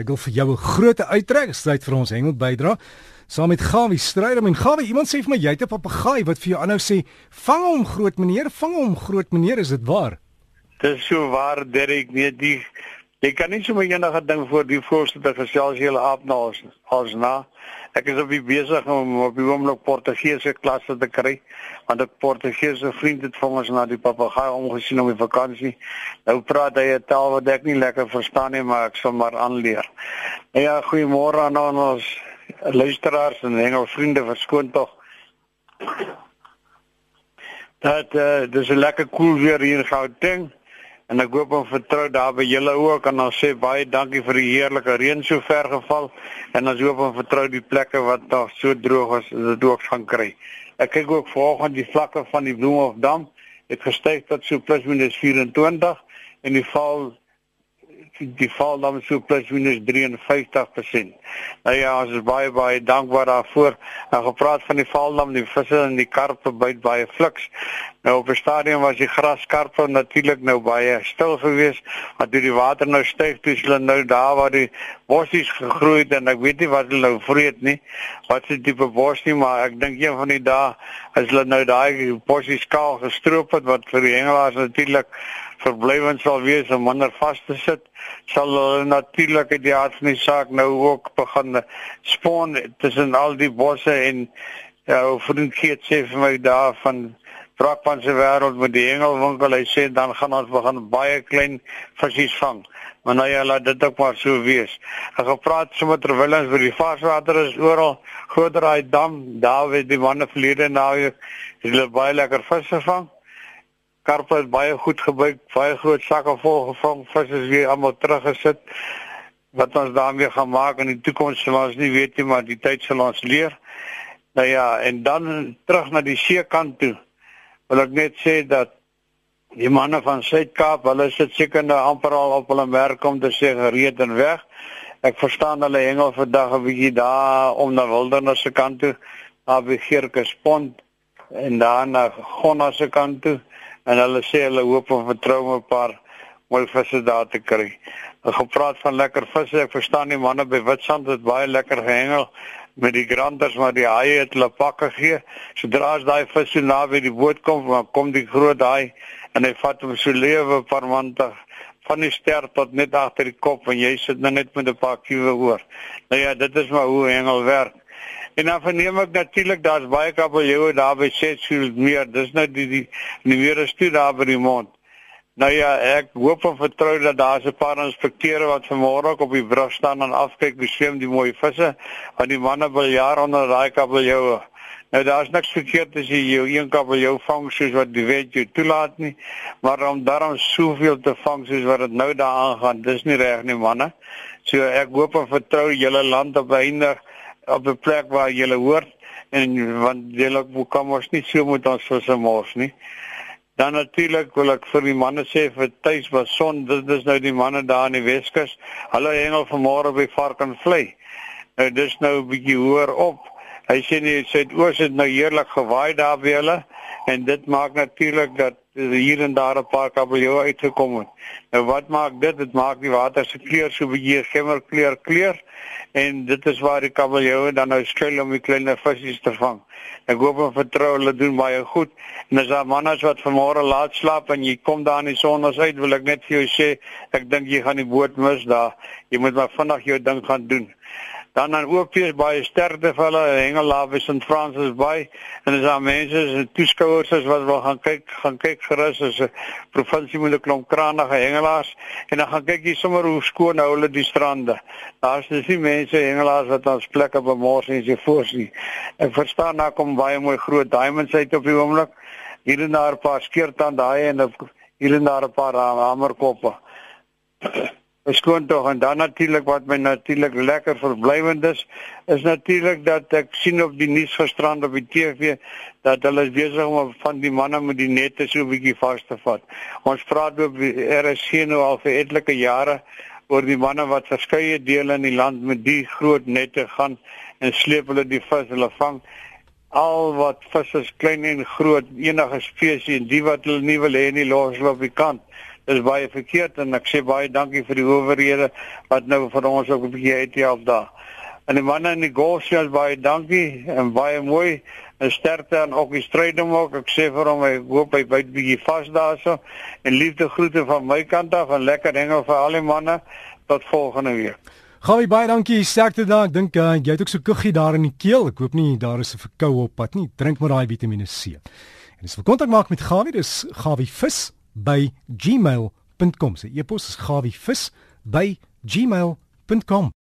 Ek wil vir jou 'n groot uittrek sluit vir ons hengel bydra. Saam met Gawie Strydom en Gawie, iemand sê vir my jy het 'n papegaai wat vir jou aanhou sê, "Vang hom groot meneer, vang hom groot meneer, is dit waar?" Dis so waar, Derek, nee, die jy kan nie sommer enige ding voor die voorsitter gesels jy hulle aap na ons as na. Ek is op die besig om op die oomblik Portugese klasse te kry want 'n Portugese vriend het vir ons na die papegaai omgesien om die vakansie. Nou praat hy 'n taal wat ek nie lekker verstaan nie, maar ek sal maar aanleer. Ja, goeiemôre aan ons luisteraars en Engels vriende verskoon tog. Dat uh, dis 'n lekker koel cool weer hier in Gauteng. En ek hoop en vertrou daar by julle ook en dan sê baie dankie vir die heerlike reën so ver geval en ons hoop en vertrou die plekke wat nog so droog is, dit ook gaan kry. Ek kyk ook vanoggend die vlakke van die Bloemhofdam het gestyg tot so plus minus 24 en die val die val dan so plus minus 53%. Nou ja, ons is baie baie dankbaar daarvoor. Nou gepraat van die valdam, die visse en die karpe byt baie fliks. Nou op die stadium was die graskarpe natuurlik nou baie stil geweest, maar toe die water nou styg, toe is hulle nou daar waar die bossies gegroei het en ek weet nie wat hulle nou vreet nie. Wat se tipe bos nie, maar ek dink een van die dae as hulle nou daai bossies kaal gestroop het wat vir die hengelaars natuurlik verblywend sal wees om minder vas te sit, sal hulle natuurlik die aard van die saak nou ook begin spoon tussen al die bosse en ja, vriend Geet sê vir my daar van Brakpan se wêreld met die hengelwinkel, hy sê dan gaan ons begin baie klein visies vang. Maar nou ja, laat dit ook maar so wees. Ek gepraat sommer terwyl ons by die varswater is oral groter daai dam, daar weet die manne verlede nou hulle baie lekker visse vang karpe het baie goed gebyt, baie groot sakke vol gevang, vis is weer almal teruggesit. Wat ons daarmee gaan maak in die toekoms sal ons nie weet nie, maar die tyd sal ons leer. Nou ja, en dan terug na die seekant toe. Wil ek net sê dat die manne van Suid-Kaap, hulle sit seker nou amper al op hulle werk om te sê gereed en weg. Ek verstaan hulle hengel vandag 'n bietjie daar om na Wildernis se kant toe, daar by Geerkespont en dan na Gonna se kant toe en hulle sê hulle hoop om vertrou 'n paar mooi visse daar te kry. Hulle gepraat van lekker visse. Ek verstaan die manne by Witstrand het baie lekker gehengel met die granters maar die haie het hulle pakke gee. Sodra as daai vis so naby die boot kom, dan kom die groot haai en hy vat hom so lewe per mandag van die ster tot net agter die kop en jy sit nou net met 'n paar kiewe oor. Nou ja, dit is maar hoe hengel werk. En dan verneem ek natuurlik daar's baie kabeljoue daar by Setfield meer. Dis nou die die die weer is toe daar by die mond. Nou ja, ek hoop en vertrou dat daar 'n paar inspekteure wat vanmôre op die brug staan en afkyk hoe swem die mooi visse van die manne wil jaar onder daai kabeljoue. Nou daar's niks verkeerd as jy jou een kabeljou vang soos wat die wet jou toelaat nie, maar om daarom soveel te vang soos wat dit nou daar aangaan, dis nie reg nie manne. So ek hoop en vertrou julle land op eindig op 'n plek waar jy hoort en want jy kom ons nie so moet ons vir se mors nie. Dan natuurlik wil ek vir die manne sê vir tuis was son dit is nou die manne daar in die Weskus. Hulle hengel vanmôre by Varkenvlei. Nou dis nou 'n bietjie hoër op. Hy sê nie suidoos het nou heerlik gewaai daar by hulle en dit maak natuurlik dat hier en daar 'n paar kabeljou uitgekom het. Nou wat maak dit? Dit maak die water se kleur so bietjie gemmerkleur kleur en dit is waar die kabeljou dan nou skuil om die kleiner visse te vang. Ek hoop en vertrou hulle doen baie goed. En as daar manne wat vanmôre laat slaap en jy kom daar in die son as uit, wil ek net vir jou sê, ek dink jy gaan die boot mis daar. Jy moet maar vinnig jou ding gaan doen dan dan ook weer baie sterkte vir hulle Hengelawe St Francis Bay. En as daar mense is toeskouers is wat wil gaan kyk gaan kyk gerus as 'n provinsie met 'n klomp kranige hengelaars. En dan gaan kyk jy sommer hoe skoon hou hulle die strande. Daar's dis nie mense hengelaars wat ons plekke bemors en so voorsien ek verstaan daar kom baie mooi groot diamonds uit op die oomblik. Hier en daar 'n paar skeertand daai en hier en daar 'n paar hamerkoppe skoon tog en dan natuurlik wat my natuurlik lekker verblywend is is natuurlik dat ek sien op die nuus gisterand op die TV dat hulle besig om van die manne met die nette so 'n bietjie vas te vat. Ons praat oor RSC nou al vir etlike jare oor die manne wat verskeie dele in die land met die groot nette gaan en sleep hulle die vis hulle vang al wat visse klein en groot enige spesies en die wat hulle nie wil hê nie los hulle op die kant Dis baie verkeerd en ek sê baie dankie vir die owerhede wat nou vir ons ook 'n bietjie het help daar. En die manne in die golfsels baie dankie en baie mooi en sterkte aan ook die strydom ook. Ek sê vir hom ek hoop hy byt bietjie vas daarso en liefde groete van my kant af en lekker dinge vir al die manne tot volgende week. Gawie baie dankie. Sterkte daar. Ek dink uh, jy het ook so kuggie daar in die keel. Ek hoop nie daar is 'n verkoue op pad nie. Drink maar daai Vitamiene C. En as jy kontak maak met Gawie, dis gawievis@gmail.com. Sy e-pos is gawievis@gmail.com.